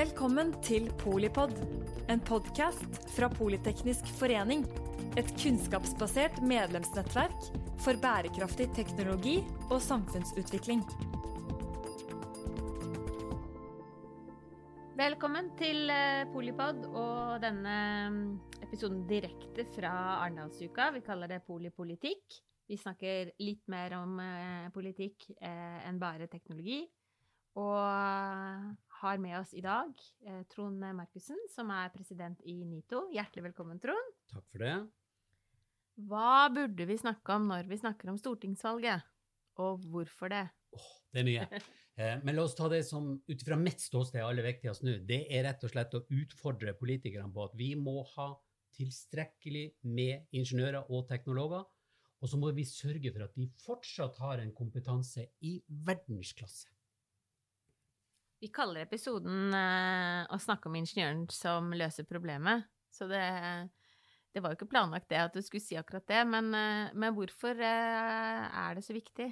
Velkommen til Polipod, en podkast fra Politeknisk forening. Et kunnskapsbasert medlemsnettverk for bærekraftig teknologi og samfunnsutvikling. Velkommen til eh, Polipod og denne mm, episoden direkte fra Arendalsuka. Vi kaller det Polipolitikk. Vi snakker litt mer om eh, politikk eh, enn bare teknologi. Og har med oss i dag eh, Trond Markussen, som er president i NITO. Hjertelig velkommen, Trond. Takk for det. Hva burde vi snakke om når vi snakker om stortingsvalget, og hvorfor det? Oh, det er mye. Eh, men la oss ta det som ut fra mitt ståsted er aller viktigst nå. Det er rett og slett å utfordre politikerne på at vi må ha tilstrekkelig med ingeniører og teknologer. Og så må vi sørge for at de fortsatt har en kompetanse i verdensklasse. Vi kaller episoden uh, 'Å snakke om ingeniøren som løser problemet'. Så det, det var jo ikke planlagt det at du skulle si akkurat det, men, uh, men hvorfor uh, er det så viktig?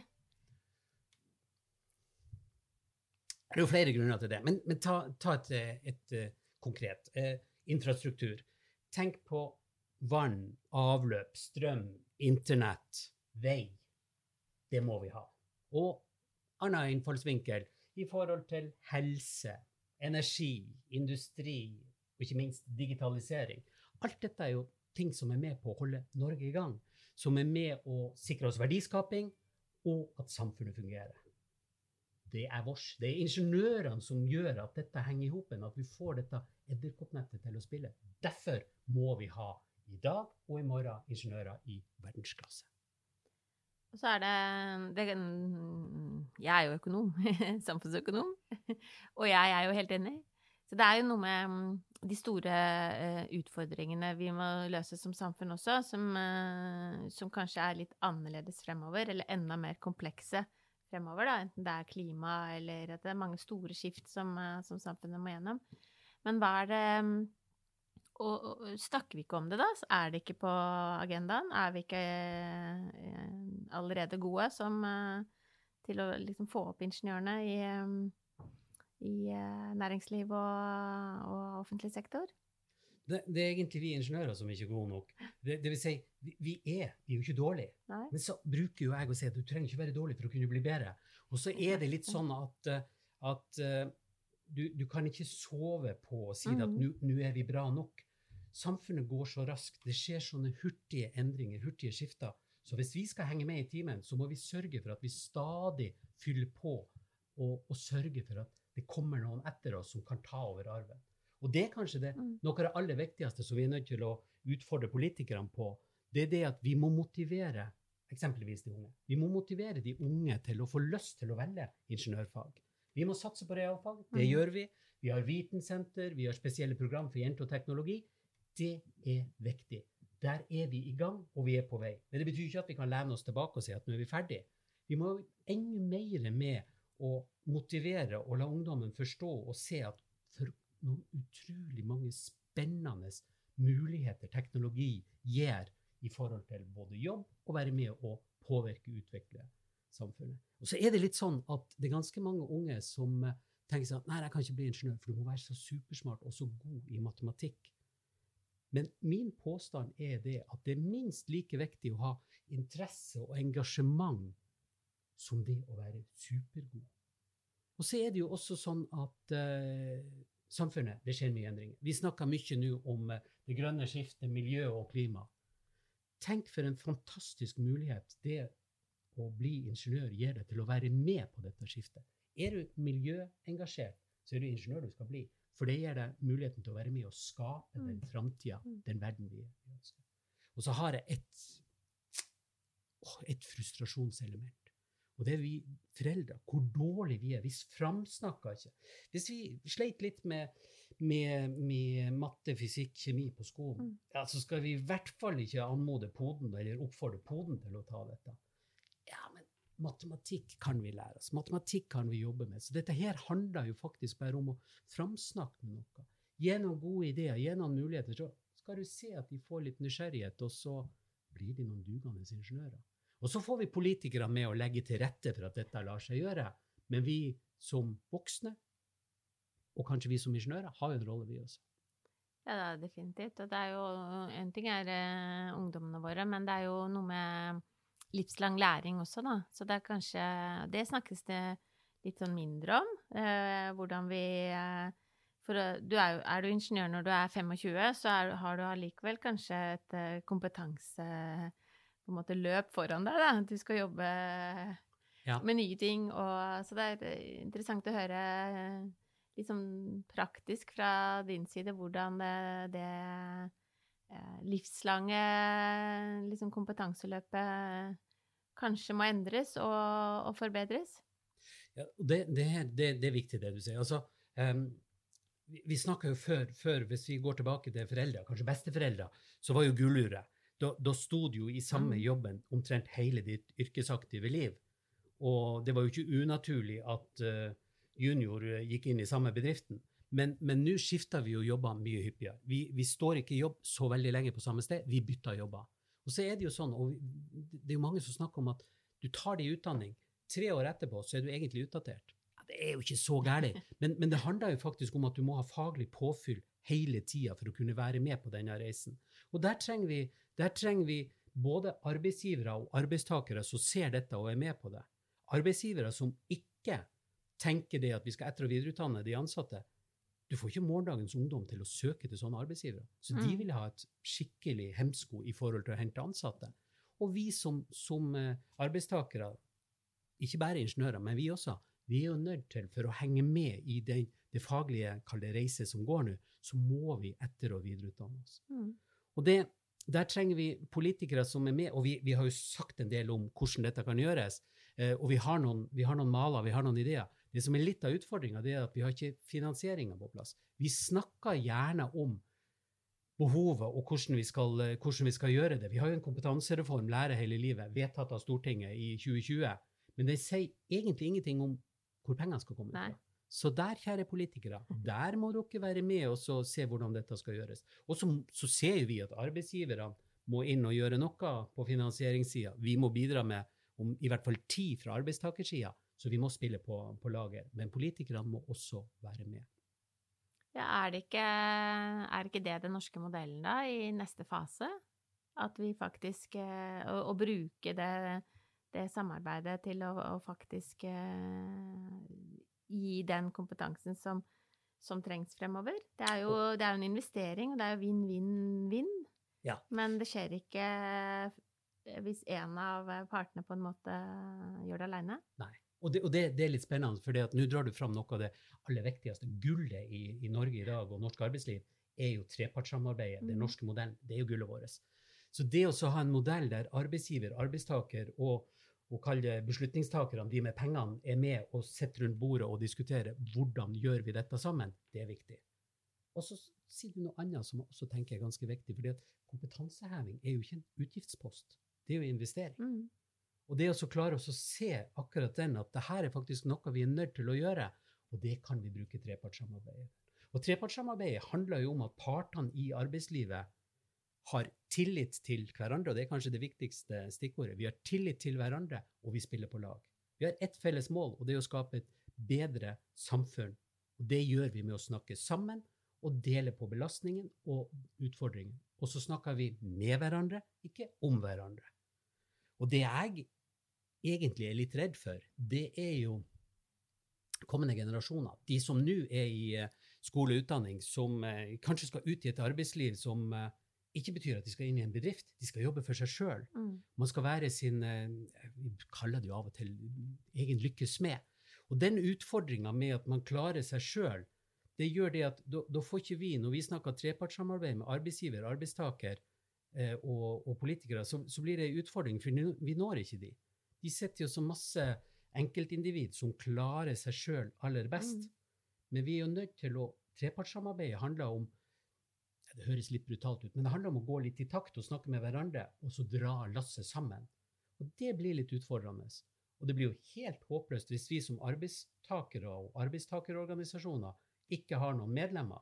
Det er jo flere grunner til det, men, men ta, ta, et, et, et konkret. infrastruktur. Tenk på vann, avløp, strøm, internett, vei. Det må vi ha. Og annen innfallsvinkel i forhold til helse, energi, industri og ikke minst digitalisering. Alt dette er jo ting som er med på å holde Norge i gang. Som er med å sikre oss verdiskaping, og at samfunnet fungerer. Det er vårs. Det er ingeniørene som gjør at dette henger i hop, at vi får dette edderkoppnettet til å spille. Derfor må vi ha i dag og i morgen ingeniører i verdensklasse. Og så er det, det, Jeg er jo økonom. Samfunnsøkonom. Og jeg er jo helt enig. Så det er jo noe med mm, de store uh, utfordringene vi må løse som samfunn også, som, uh, som, kanskje er litt annerledes fremover, eller enda mer komplekse fremover, da. Enten det er klima eller at det er mange store skift som, uh, som samfunnet må gjennom. Men hva er det um, og, og, snakker vi ikke om det, da? Er det ikke på agendaen? Er vi ikke eh, allerede gode som, eh, til å liksom få opp ingeniørene i, eh, i eh, næringsliv og, og, offentlig sektor? Det, det, er egentlig vi ingeniører som er ikke gode nok. Det, det vil si, vi, vi, er, vi er jo ikke dårlige. Nei. Men så bruker jo jeg å si at du trenger ikke være dårlig for å kunne bli bedre. Og så er det litt sånn at, at du, du, kan ikke sove på å si at mm. nå er vi bra nok samfunnet går så raskt. Det skjer sånne hurtige endringer, hurtige skifter. Så hvis vi skal henge med i timen, så må vi sørge for at vi stadig fyller på, og, og sørge for at det kommer noen etter oss som kan ta over arven. Og det er kanskje det, mm. noe av det aller viktigste som vi er nødt til å utfordre politikerne på. Det er det at vi må motivere eksempelvis de unge. Vi må motivere de unge til å få lyst til å velge ingeniørfag. Vi må satse på realfag. Det mm. gjør vi. Vi har vitensenter, vi har spesielle program for jenter og teknologi. Det er viktig. Der er vi i gang, og vi er på vei. Men det betyr ikke at vi kan lene oss tilbake og si at nå er vi ferdig. Vi må enda mer med å motivere og la ungdommen forstå og se at for noen utrolig mange spennende muligheter teknologi gir i forhold til både jobb og være med å påvirke og utvikle samfunnet. Og så er det litt sånn at det er ganske mange unge som tenker sånn Nei, jeg kan ikke bli ingeniør, for du må være så supersmart og så god i matematikk. Men min påstand er det at det er minst like viktig å ha interesse og engasjement som det å være supergod. Og så er det jo også sånn at uh, samfunnet Det skjer mye endringer. Vi snakker mye nå om uh, det grønne skiftet, miljø og klima. Tenk for en fantastisk mulighet det å bli ingeniør gir deg til å være med på dette skiftet. Er du miljøengasjert, så er du ingeniør du skal bli. For det gir deg muligheten til å være med og skape den mm. framtida, mm. den verden vi ønsker. Og så har jeg et, et frustrasjonselement. Og det er vi foreldre. Hvor dårlige vi er. Vi framsnakker ikke. Hvis vi sleit litt med, med, med, matte, fysikk, kjemi på skolen, mm. ja, så skal vi i hvert fall ikke anmode poden eller oppfordre poden til å ta dette. Matematikk kan vi lære oss. Matematikk kan vi jobbe med. Så dette her handler jo faktisk bare om å framsnakke noe. Noen gode ideer, noen muligheter. Så skal du se at de får litt nysgjerrighet, og så blir de noen dugende ingeniører. Og så får vi politikere med å legge til rette for at dette lar seg gjøre. Men vi som voksne og kanskje vi som ingeniører, har jo en rolle, vi også. Ja, det er definitivt. Og det er jo En ting er uh, ungdommene våre, men det er jo noe med livslang læring også, da. Så det er kanskje Det snakkes det litt sånn mindre om. Eh, hvordan vi uh, For du er, er, du ingeniør når du er 25, så er, har du allikevel kanskje et kompetanse på en måte løp foran deg, da. Du skal jobbe ja. med nye ting. Og, så det er interessant å høre litt sånn praktisk fra din side hvordan det, det eh, livslange liksom kompetanseløpet kanskje må endres og, og forbedres? Ja, det, det, det, det, er viktig, det du sier. Altså, um, vi, vi snakka jo før, før, hvis vi går tilbake til foreldre, kanskje besteforeldre, så var jo gulluret. Da, da sto du jo i samme mm. jobben omtrent hele ditt yrkesaktive liv. Og det var jo ikke unaturlig at uh, junior eh, gikk inn i samme bedriften. Men nå skifter vi jo jobber mye hyppigere. Vi, vi, står ikke i jobb så veldig lenge på samme sted, vi bytter jobber. Og så er det jo sånn, og det er jo mange som snakker om at du tar deg utdanning, tre år etterpå så er du egentlig utdatert. Ja, det er jo ikke så gærent, men, men, det handler jo faktisk om at du må ha faglig påfyll hele tida for å kunne være med på denne reisen. Og der trenger vi, der trenger vi både arbeidsgivere og arbeidstakere som ser dette og er med på det. Arbeidsgivere som ikke tenker det at vi skal etter- og videreutdanne de ansatte. Du får ikke morgendagens ungdom til å søke til sånne arbeidsgivere. Så de mm. vil ha et skikkelig hemsko i forhold til å hente ansatte. Og vi som, som uh, arbeidstakere, ikke bare ingeniører, men vi også, vi er jo nødt til, for å henge med i det, det faglige reise som går nå, så må vi etter- og videreutdanne oss. Mm. Og det, der trenger vi politikere som er med, og vi, vi, har jo sagt en del om hvordan dette kan gjøres. Eh, og vi har, noen, vi har noen maler, vi har noen ideer. Det som er litt av utfordringa, er at vi har ikke finansieringa på plass. Vi snakker gjerne om behovet og hvordan vi, skal, hvordan vi, skal, gjøre det. Vi har jo en kompetansereform, Lære hele livet, vedtatt av Stortinget i 2020. Men det sier egentlig ingenting om hvor pengene skal komme fra. Så der, kjære politikere, der må dere være med og se hvordan dette skal gjøres. Og så, så ser vi at arbeidsgiverne må inn og gjøre noe på finansieringssida. Vi må bidra med om, i hvert fall ti fra arbeidstakersida. Så vi må spille på, på laget. Men politikerne må også være med. Ja, er, det ikke, er ikke det den norske modellen, da, i neste fase? At vi faktisk eh, Å, å bruke det, det, samarbeidet til å, å faktisk uh, gi den kompetansen som, som trengs fremover. Det er, jo, det er jo en investering, og det er jo vinn-vinn-vinn. Ja. Men det skjer ikke eh, hvis en av partene på en måte gjør det aleine. Nei. Og, det, og det, det, er litt spennende, for nå drar du fram noe av det aller viktigste. Gullet i, i, Norge i dag og norsk arbeidsliv er jo trepartssamarbeidet. Mm. Den norske modellen. Det er jo gullet vårt. Så det å ha en modell der arbeidsgiver, arbeidstaker og, og beslutningstakerne, de med pengene, er med og sitter rundt bordet og diskuterer hvordan gjør vi dette sammen, det er viktig. Og så sier du noe annet som jeg også tenker er ganske viktig. fordi at kompetanseheving er jo ikke en utgiftspost, det er jo investering. Mm. Og det å klare å se akkurat den, at det her er faktisk noe vi er nødt til å gjøre, og det kan vi bruke trepartssamarbeidet. Og trepartssamarbeidet handler jo om at partene i arbeidslivet har tillit til hverandre, og det er kanskje det viktigste stikkordet. Vi har tillit til hverandre, og vi spiller på lag. Vi har ett felles mål, og det er å skape et bedre samfunn. Og det gjør vi med å snakke sammen og dele på belastningen og utfordringen. Og så snakker vi med hverandre, ikke om hverandre. Og det jeg egentlig er litt redd for, det er jo kommende generasjoner. De som nå er i eh, skole og utdanning, som eh, kanskje skal ut i et arbeidsliv som eh, ikke betyr at de skal inn i en bedrift, de skal jobbe for seg sjøl. Mm. Man skal være sin Vi kaller det jo av og til egen lykkes med. Og den utfordringa med at man klarer seg sjøl, det gjør det at da, da, får ikke vi, når vi snakker trepartssamarbeid med arbeidsgiver, arbeidstaker eh, og, og, politikere, så, så, blir det en utfordring, for vi når ikke de. De sitter jo så masse enkeltindivid som klarer seg sjøl aller best. Mm. Men vi er jo nødt til å Trepartssamarbeidet handler om Det høres litt brutalt ut, men det handler om å gå litt i takt og snakke med hverandre, og så dra lasset sammen. Og det blir litt utfordrende. Og det blir jo helt håpløst hvis vi som arbeidstakere og arbeidstakerorganisasjoner ikke har noen medlemmer.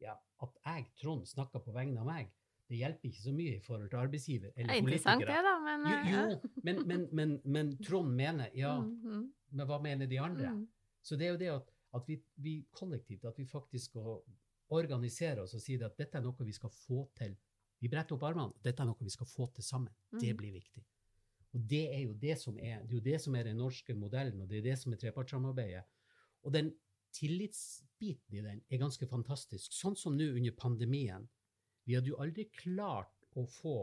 Ja, at jeg, Trond, snakker på vegne av meg, det hjelper ikke så mye i forhold til arbeidsgiver eller politikere. Interessant det, da, men Jo, jo eh, men, men, men, men, Trond mener Ja, mm, mm. men hva mener de andre? Mm. Så det er jo det at, at vi, vi kollektivt at vi faktisk skal organisere oss og si at dette er noe vi skal få til. Vi bretter opp armene. Dette er noe vi skal få til sammen. Mm. Det blir viktig. Og det er jo det som er, det er, det som er den norske modellen, og det er det som er trepartssamarbeidet. Og den tillitsbiten i den er ganske fantastisk. Sånn som nå under pandemien. Vi hadde jo aldri klart å få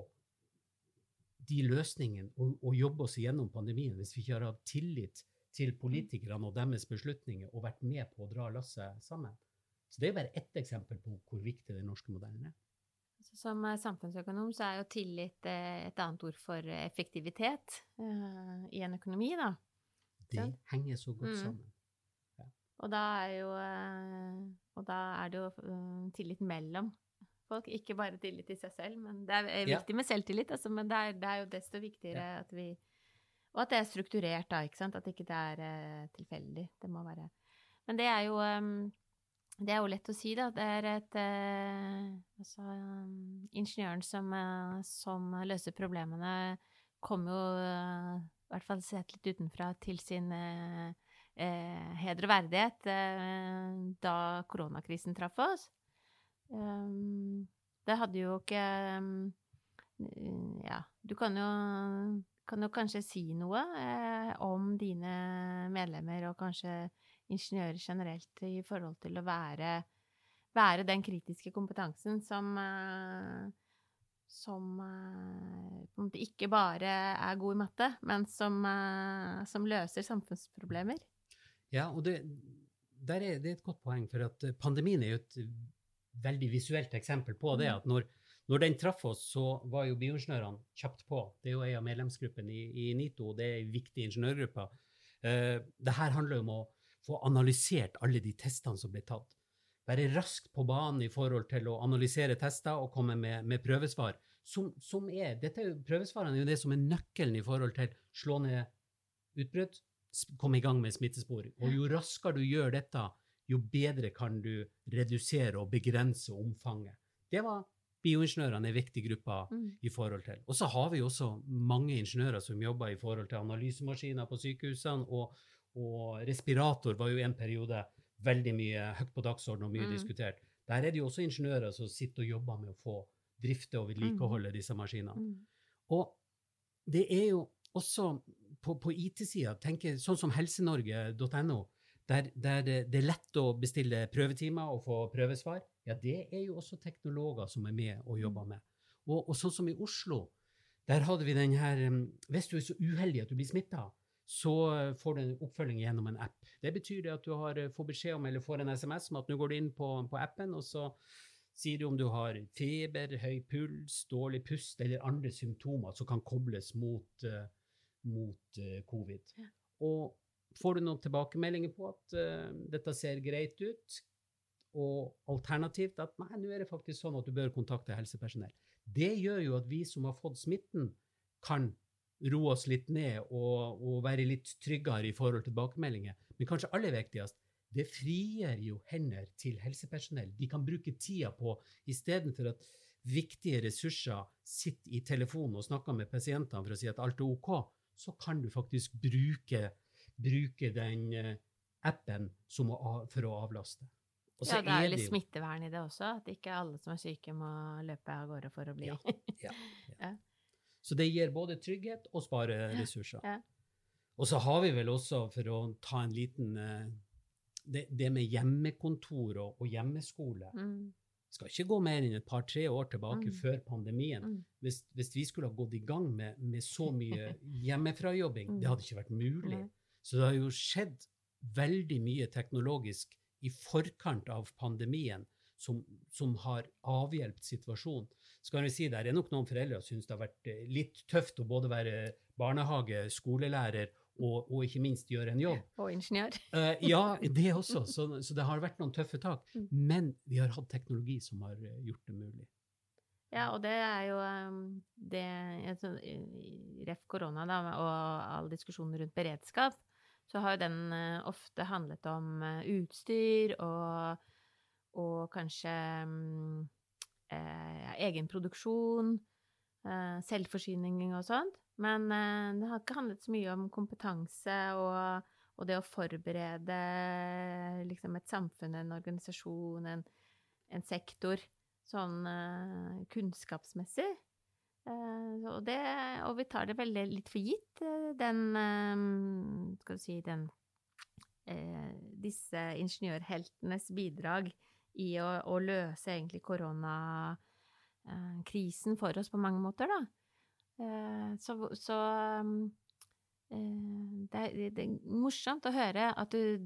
de løsningene og, og jobbe oss gjennom pandemien hvis vi ikke har hatt tillit til politikerne og deres beslutninger og vært med på å dra lasset sammen. Så det er bare ett eksempel på hvor viktig den norske modellen er. Som eh, samfunnsøkonom så er jo tillit eh, et annet ord for effektivitet uh, i en økonomi, da. Det sånn? henger så godt mm. sammen. Ja. Og da er jo Og da er det jo tillit mellom folk, ikke bare tillit til seg selv. Men det er viktig ja. med selvtillit, altså, men det er, det er, jo desto viktigere ja. at vi Og at det er strukturert, da, ikke sant? At ikke det er uh, tilfeldig. Det må være Men det er jo um, det er jo lett å si, da. Det er et uh, Altså, um, ingeniøren som, uh, som, løser problemene, kom jo, i hvert fall sett litt utenfra, til sin heder og verdighet da koronakrisen traff oss. Um, det hadde jo ikke Ja, du kan jo, kan jo kanskje si noe om dine medlemmer og kanskje ingeniører generelt i forhold til å være, være den kritiske kompetansen som, eh, som eh, på en måte ikke bare er god i matte, men som, eh, som løser samfunnsproblemer. Ja, og det, er, det, et godt poeng, for at pandemien er jo et veldig visuelt eksempel på det. Mm. at når, når den traff oss, så var jo bioingeniørene kjapt på. Det er jo en av medlemsgruppene i, i, NITO, det er en viktig ingeniørgruppe. Uh, det her handler jo om å få analysert alle de testene som ble tatt. Være raskt på banen i forhold til å analysere tester og komme med, med prøvesvar. Som, som er, dette er jo, prøvesvarene er jo det som er nøkkelen i forhold til slå ned utbrudd, komme i gang med smittespor. Og jo raskere du gjør dette, jo bedre kan du redusere og begrense omfanget. Det var bioingeniørene en viktig gruppe mm. i forhold til. Og så har vi også mange ingeniører som jobber i forhold til analysemaskiner på sykehusene, og, og respirator var jo en periode veldig mye høyt på dagsordenen og mye mm. diskutert. Der er det jo også ingeniører som sitter og jobber med å få drifte og vedlikeholde mm. disse maskinene. Mm. Og det er jo også på, på IT-sida, sånn som helsenorge.no, der, der det, det, er lett å bestille prøvetimer og få prøvesvar, ja, det er jo også teknologer som er med og jobber mm. med. Og, og sånn som i Oslo, der hadde vi den her Hvis du er så uheldig at du blir smitta, så eh, får du en oppfølging gjennom en app. Det betyr det at du har, eh, får beskjed om, eller får en SMS om at nå går du inn på, på, appen, og så sier du om du har feber, høy puls, dårlig pust eller andre symptomer som kan kobles mot, uh, mot covid. Ja. Og får du noen tilbakemeldinger på at uh, dette ser greit ut, og alternativt at nei, nå er det faktisk sånn at du bør kontakte helsepersonell. Det gjør jo at vi som har fått smitten, kan roe oss litt ned og, og, være litt tryggere i forhold til tilbakemeldinger. Men kanskje aller viktigst, det frigjør jo hender til helsepersonell. De kan bruke tida på, istedenfor at viktige ressurser sitter i telefonen og snakker med pasientene for å si at alt er OK, så kan du faktisk bruke, bruke den eh, appen å, for å avlaste. ja, det er jo litt smittevern i det også, at ikke alle som er syke må løpe av gårde for å bli ja, ja, ja. Så det gir både trygghet og spare ressurser. Ja. Og så har vi vel også, for å ta en liten eh, Det, det med hjemmekontor og, og hjemmeskole. Mm. Skal ikke gå mer enn et par-tre år tilbake mm. før pandemien. Mm. Hvis, hvis, vi skulle ha gått i gang med, med så mye hjemmefrajobbing, mm. det hadde ikke vært mulig. Så det har jo skjedd veldig mye teknologisk i forkant av pandemien som, som har avhjelpt situasjonen skal vi si Det er nok noen foreldre som syns det har vært eh, litt tøft å både være barnehage, skolelærer og, og ikke minst gjøre en jobb. Og ingeniør. Uh, ja, det også. Så, så, det har vært noen tøffe tak. Mm. Men vi har hatt teknologi som har eh, gjort det mulig. Ja, og det er jo det Ref korona da, og all diskusjonen rundt beredskap, så har jo den ofte handlet om utstyr og, og kanskje um, eh, egen produksjon, eh, selvforsyning og sånt. Men eh, det har ikke handlet så mye om kompetanse og, og det å forberede liksom et samfunn, en organisasjon, en, en sektor, sånn uh, kunnskapsmessig. Uh, og, det, og, vi tar det veldig litt for gitt, uh, den Skal du si den Disse ingeniørheltenes bidrag i å, å løse egentlig koronakrisen for oss på mange måter, da. Så, så Eh, det er, det er, morsomt å høre at du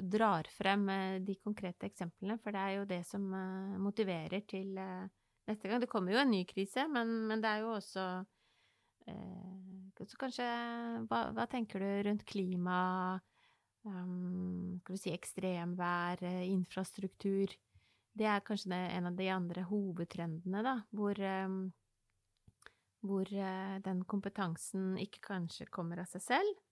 drar frem eh, de konkrete eksemplene, for det er jo det som eh, motiverer til neste gang. Det kommer jo en ny krise, men, men det er jo også så kanskje hva, hva, tenker du rundt klima, um, skal vi si ekstremvær, infrastruktur? Det er kanskje det, en av de andre hovedtrendene, da, hvor um, hvor eh, den kompetansen ikke kanskje kommer av seg selv.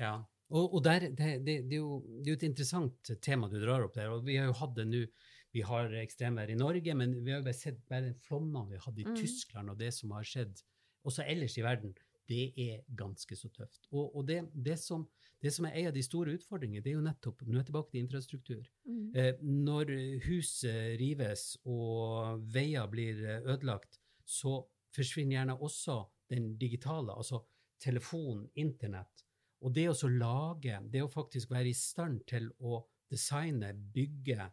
Ja, og, og der, det, det, det, er jo, det, er jo, et interessant tema du drar opp der. og Vi har jo hatt det nå. Vi har ekstremvær i Norge, men vi har bare sett bare den flommene vi hadde i mm. Tyskland, og det som har skjedd også ellers i verden. Det er ganske så tøft. Og, og det, som, som, er en av de store utfordringene, det er jo nettopp Nå er jeg tilbake til infrastruktur. Mm. Eh, når hus rives og veier blir ødelagt, så forsvinner gjerne også den digitale, altså telefon, internett. Og det å lage, det å faktisk være i stand til å designe, bygge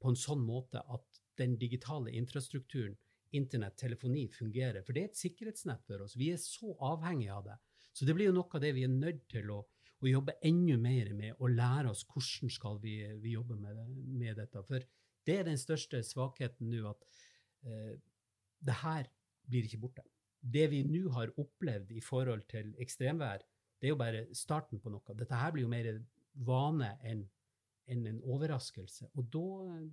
på en sånn måte at den digitale infrastrukturen, internett, telefoni, fungerer. For det er et sikkerhetsnett for oss. Vi er så avhengige av det. Så det blir jo noe av det vi er nødt til å, å jobbe enda mer med, og lære oss hvordan skal vi, vi jobbe med, med, dette. For det er den største svakheten nå, at eh, det her blir ikke borte. Det vi nå har opplevd i forhold til ekstremvær, det er jo bare starten på noe. Dette her blir jo mer vane enn en, en overraskelse. Og da,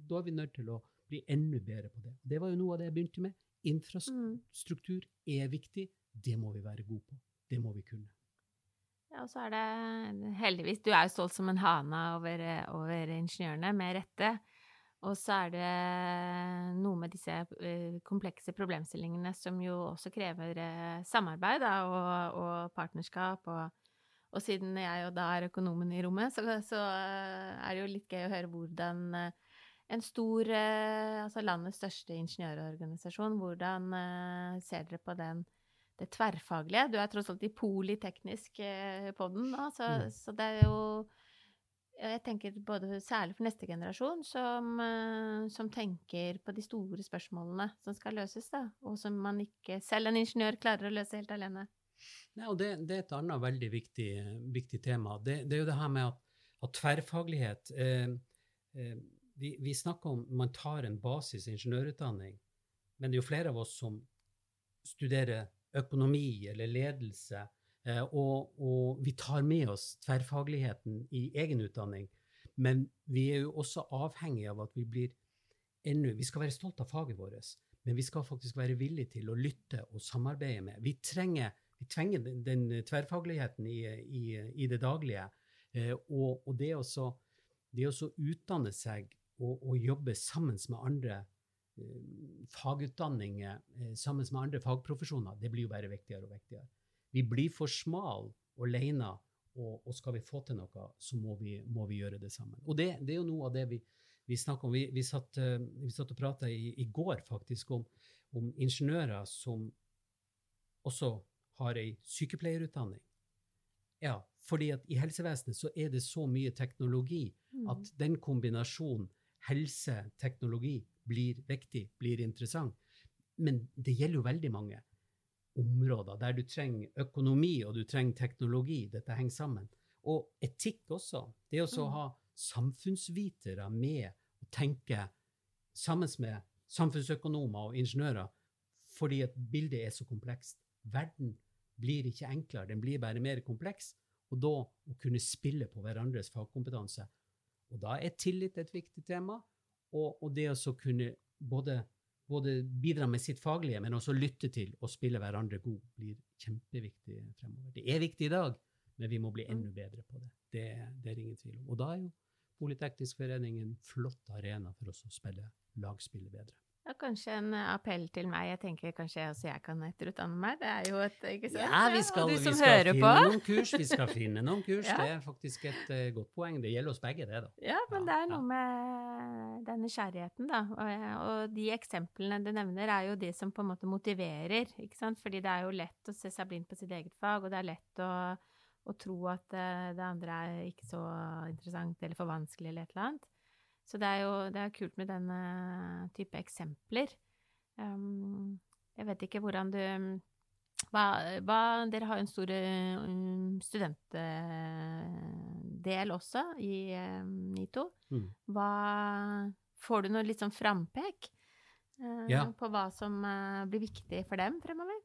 da, er vi nødt til å bli enda bedre på det. Det var jo noe av det jeg begynte med. Infrastruktur er viktig. Det må vi være gode på. Det må vi kunne. Ja, og så er det heldigvis Du er jo stolt som en hane over, over ingeniørene, med rette. Og så er det noe med disse eh, komplekse problemstillingene som jo også krever eh, samarbeid da, og, og, partnerskap. Og, og, siden jeg jo da er økonomen i rommet, så, så, eh, er det jo litt gøy å høre hvordan en stor, altså landets største ingeniørorganisasjon, hvordan ser dere på den, det tverrfaglige? Du er tross alt i politeknisk på den, da, så, mm. så det er jo jeg tenker både særlig for neste generasjon, som, eh, som, tenker på de store spørsmålene som skal løses, da, og som man ikke selv en ingeniør klarer å løse helt alene. Nei, og det, det er et annet veldig viktig, viktig tema. Det, det, er jo det her med at, at tverrfaglighet eh, eh, vi, vi, snakker om man tar en basis ingeniørutdanning, men det er jo flere av oss som studerer økonomi eller ledelse Eh, og, og, vi tar med oss tverrfagligheten i egen utdanning. Men vi er jo også avhengig av at vi blir enda Vi skal være stolt av faget vårt, men vi skal faktisk være villige til å lytte og samarbeide med. Vi trenger, vi trenger den, den, tverrfagligheten i, i, i, det daglige. Eh, og, og det å utdanne seg og, og, jobbe sammen med andre eh, fagutdanninger, sammen med andre fagprofesjoner, det blir jo bare viktigere og viktigere. Vi blir for smale alene, og, og, skal vi få til noe, så må vi, må vi gjøre det sammen. Og det, det, er jo noe av det vi, vi snakker om. Vi, vi, satt, vi satt, og prata i, i, går faktisk om, om, ingeniører som også har ei sykepleierutdanning. Ja, fordi at i helsevesenet så er det så mye teknologi mm. at den kombinasjonen helse-teknologi blir viktig, blir interessant. Men det gjelder jo veldig mange områder der du trenger økonomi og du trenger teknologi. Dette henger sammen. Og etikk også. Det å mm. ha samfunnsvitere med å tenke sammen med samfunnsøkonomer og ingeniører, fordi at bildet er så komplekst. Verden blir ikke enklere, den blir bare mer kompleks. Og da å kunne spille på hverandres fagkompetanse. Og da er tillit et viktig tema, og, og det å kunne både både bidra med sitt faglige, men også lytte til og spille hverandre god, blir kjempeviktig fremover. Det er viktig i dag, men vi må bli enda bedre på det. Det, det er ingen tvil om. Og da er jo Politeknisk forening en flott arena for oss å spille lagspillet bedre. Ja, kanskje en appell til meg. Jeg tenker kanskje også jeg kan etterutdanne meg. Det er jo et ikke sant? Ja, vi skal, vi skal finne på. noen kurs. Vi skal finne noen kurs. ja. Det er faktisk et uh, godt poeng. Det gjelder oss begge, det, da. Ja, men ja, det er noe med den nysgjerrigheten, da. Og, og, de eksemplene du nevner, er jo de som på en måte motiverer, ikke sant. Fordi det er jo lett å se seg blind på sitt eget fag, og det er lett å, å tro at uh, det andre er ikke så interessant eller for vanskelig eller et eller annet. Så det er jo det er kult med denne type eksempler. Um, jeg vet ikke hvordan du hva, hva, Dere har jo en stor um, studentdel også i um, NITO. Mm. Hva Får du noe litt sånn frampek uh, ja. på hva som uh, blir viktig for dem fremover?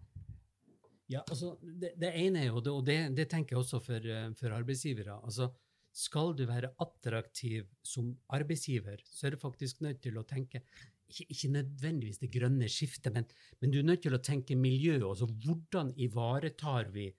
Ja, altså, det, det ene er jo, og det, det tenker jeg også for, for arbeidsgivere altså, skal du være attraktiv som arbeidsgiver, så er du faktisk nødt til å tenke ikke, ikke nødvendigvis det grønne skiftet, men, men, du er nødt til å tenke miljø. Altså hvordan ivaretar vi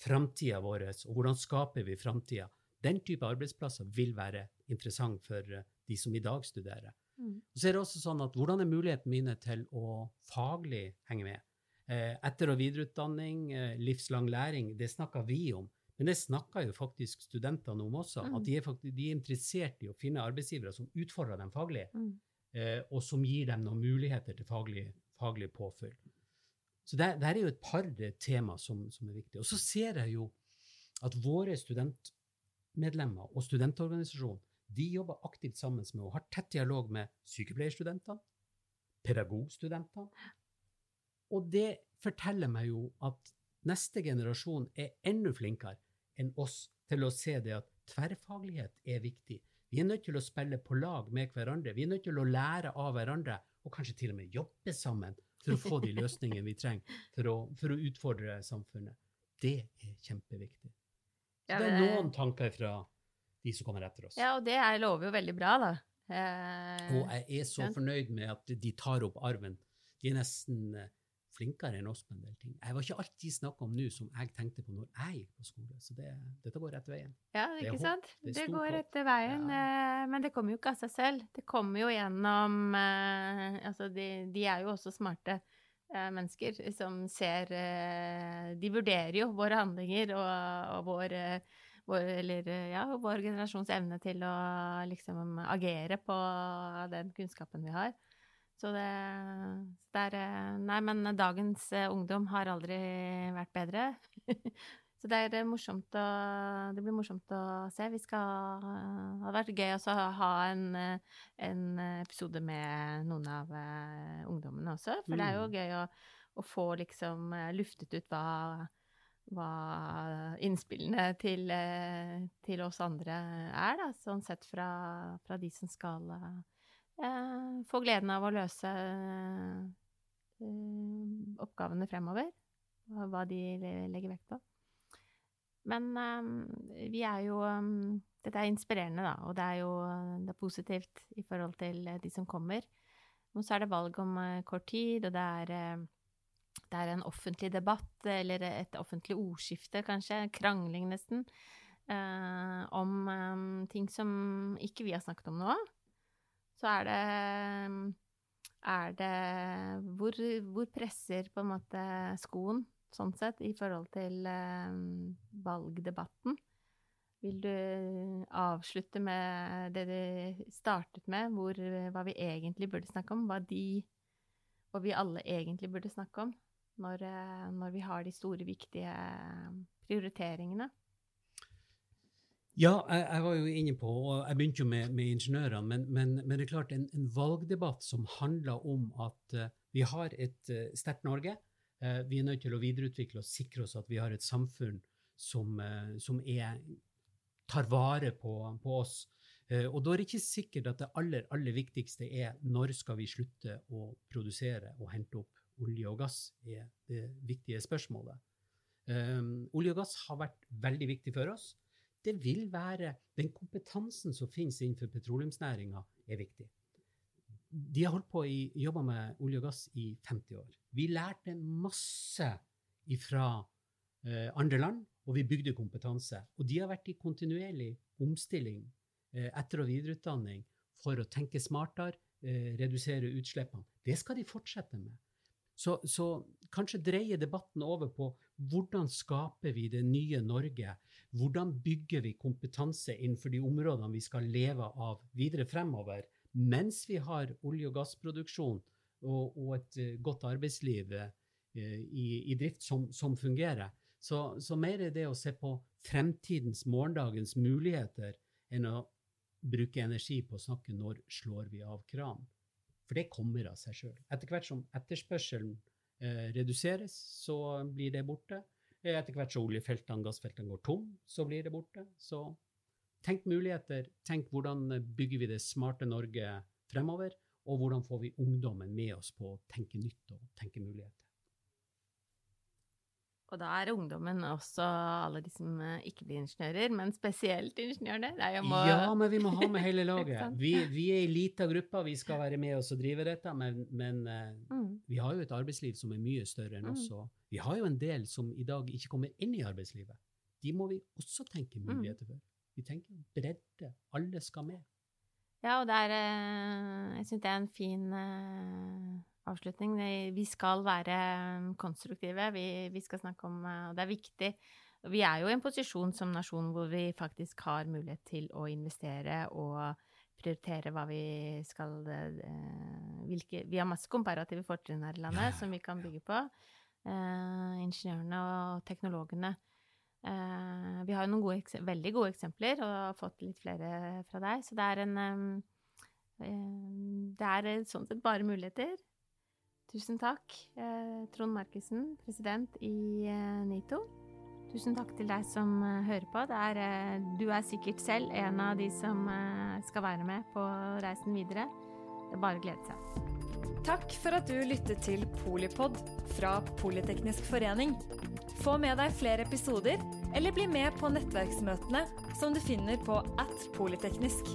framtida vår, og hvordan skaper vi framtida? Den type arbeidsplasser vil være interessant for eh, de som i dag studerer. Mm. så er det også sånn at Hvordan er mulighetene mine til å faglig henge med? Eh, etter- og videreutdanning, eh, livslang læring, det snakker vi om. Men det snakker jo faktisk studentene om også, mm. at de er, faktisk, de er, interessert i å finne arbeidsgivere som utfordrer dem faglig, mm. eh, og som gir dem noen muligheter til faglig, faglig påfyll. Så det, det, er jo et par tema som, som, er viktige. Og så ser jeg jo at våre studentmedlemmer og studentorganisasjonen de jobber aktivt sammen med og har tett dialog med sykepleierstudentene, pedagogstudentene. Og det forteller meg jo at neste generasjon er enda flinkere enn oss til å se det at tverrfaglighet er viktig. Vi er nødt til å spille på lag med hverandre. Vi er nødt til å lære av hverandre, og kanskje til og med jobbe sammen for å få de løsningene vi trenger for å, for å utfordre samfunnet. Det er kjempeviktig. Så det er noen tanker fra de som kommer etter oss. Ja, og det er, lover jo veldig bra, da. Eh, og jeg er så fornøyd med at de tar opp arven. De er nesten eh, flinkere enn oss på en del ting. Jeg var ikke alt de snakker om nå, som jeg tenkte på når jeg gikk på skole. Så det, dette går rett veien. Ja, ikke det sant? Det, det går etter veien. Ja. Eh, men det kommer jo ikke av seg selv. Det kommer jo gjennom eh, Altså, de, de er jo også smarte eh, mennesker som ser De vurderer jo våre handlinger og, og vår, vår, eller, ja, vår generasjons evne til å liksom agere på den kunnskapen vi har. Så det, det er eh, Nei, men dagens eh, ungdom har aldri vært bedre. Så det er morsomt å Det blir morsomt å se. Vi skal Det hadde vært gøy å ha en, en, episode med noen av ungdommene også. For det er jo mm. gøy å, å få liksom luftet ut hva, hva innspillene til, til, oss andre er, da. Sånn sett fra, fra de som skal eh, får gleden av å løse eh, oppgavene fremover. Hva de legger vekt på. Men um, vi er jo um, Dette er inspirerende, da, og det er jo det er positivt i forhold til de som kommer. Men så er det valg om kort tid, og det er, det er en offentlig debatt, eller et offentlig ordskifte, kanskje, krangling nesten, eh, om eh, ting som ikke vi har snakket om nå så er det er det hvor, hvor, presser på en måte skoen, sånn sett, i forhold til um, valgdebatten? Vil du avslutte med det du startet med, hvor, hva vi egentlig burde snakke om? Hva de, hva vi alle egentlig burde snakke om når, eh, når vi har de store, viktige prioriteringene? Ja, jeg, jeg, var jo inne på, og jeg begynte jo med, med ingeniørene, men, men, men, det er klart en, en valgdebatt som handler om at uh, vi har et uh, sterkt Norge. Uh, vi er nødt til å videreutvikle og sikre oss at vi har et samfunn som, som er, tar vare på, på oss. og da er det ikke sikkert at det aller, aller viktigste er når skal vi slutte å produsere og hente opp olje og gass, er det viktige spørsmålet. olje og gass har vært veldig viktig for oss det vil være Den kompetansen som finnes innenfor petroleumsnæringa, er viktig. De har holdt på i, jobba med olje og gass i 50 år. Vi lærte masse fra eh, andre land, og vi bygde kompetanse. Og de har vært i kontinuerlig omstilling, eh, etter- og videreutdanning, for å tenke smartere, eh, redusere utslippene. Det skal de fortsette med. Så, så, kanskje dreie debatten over på hvordan skaper vi det nye Norge? Hvordan bygger vi kompetanse innenfor de områdene vi skal leve av videre fremover, mens vi har olje- og gassproduksjon og, og et uh, godt arbeidsliv uh, i, i, drift som, som fungerer? Så, så, mer er det å se på fremtidens, morgendagens muligheter enn å bruke energi på å snakke når slår vi av kranen. For det kommer av seg sjøl. Etter hvert som etterspørselen eh, reduseres, så blir det borte. Eh, etter hvert som oljefeltene, gassfeltene går tom, så blir det borte. Så tenk muligheter. Tenk hvordan bygger vi det smarte Norge fremover, og hvordan får vi ungdommen med oss på å tenke nytt og tenke muligheter. Og da er ungdommen også alle de som eh, ikke blir ingeniører, men spesielt ingeniørene. Må... Ja, men vi må ha med hele laget. Vi, vi er ei lita gruppe, vi skal være med oss og drive dette, men, men uh, mm. vi har jo et arbeidsliv som er mye større enn oss. Mm. vi har jo en del som i dag ikke kommer inn i arbeidslivet. De må vi også tenke mm. muligheter for. Vi tenker bredde. Alle skal med. Ja, og det er uh, Jeg syns det er en fin avslutning. Vi skal være um, konstruktive. Vi, vi, skal snakke om uh, Og det er viktig. Vi er jo i en posisjon som nasjon hvor vi faktisk har mulighet til å investere og prioritere hva vi skal uh, hvilke, Vi har masse komparative fortrinn her i landet som vi kan bygge på. Uh, ingeniørene og teknologene. Uh, vi har jo noen gode, veldig gode eksempler og har fått litt flere fra deg. Så det er en um, det er sånn sett bare muligheter. Tusen takk, eh, Trond Markussen, president i eh, NITO. Tusen takk til deg som eh, hører på. Er, du er sikkert selv en av de som skal være med på reisen videre. Det er bare å glede seg. Takk for at du lyttet til Polipod fra Politeknisk forening. Få med deg flere episoder, eller bli med på nettverksmøtene som du finner på at polyteknisk.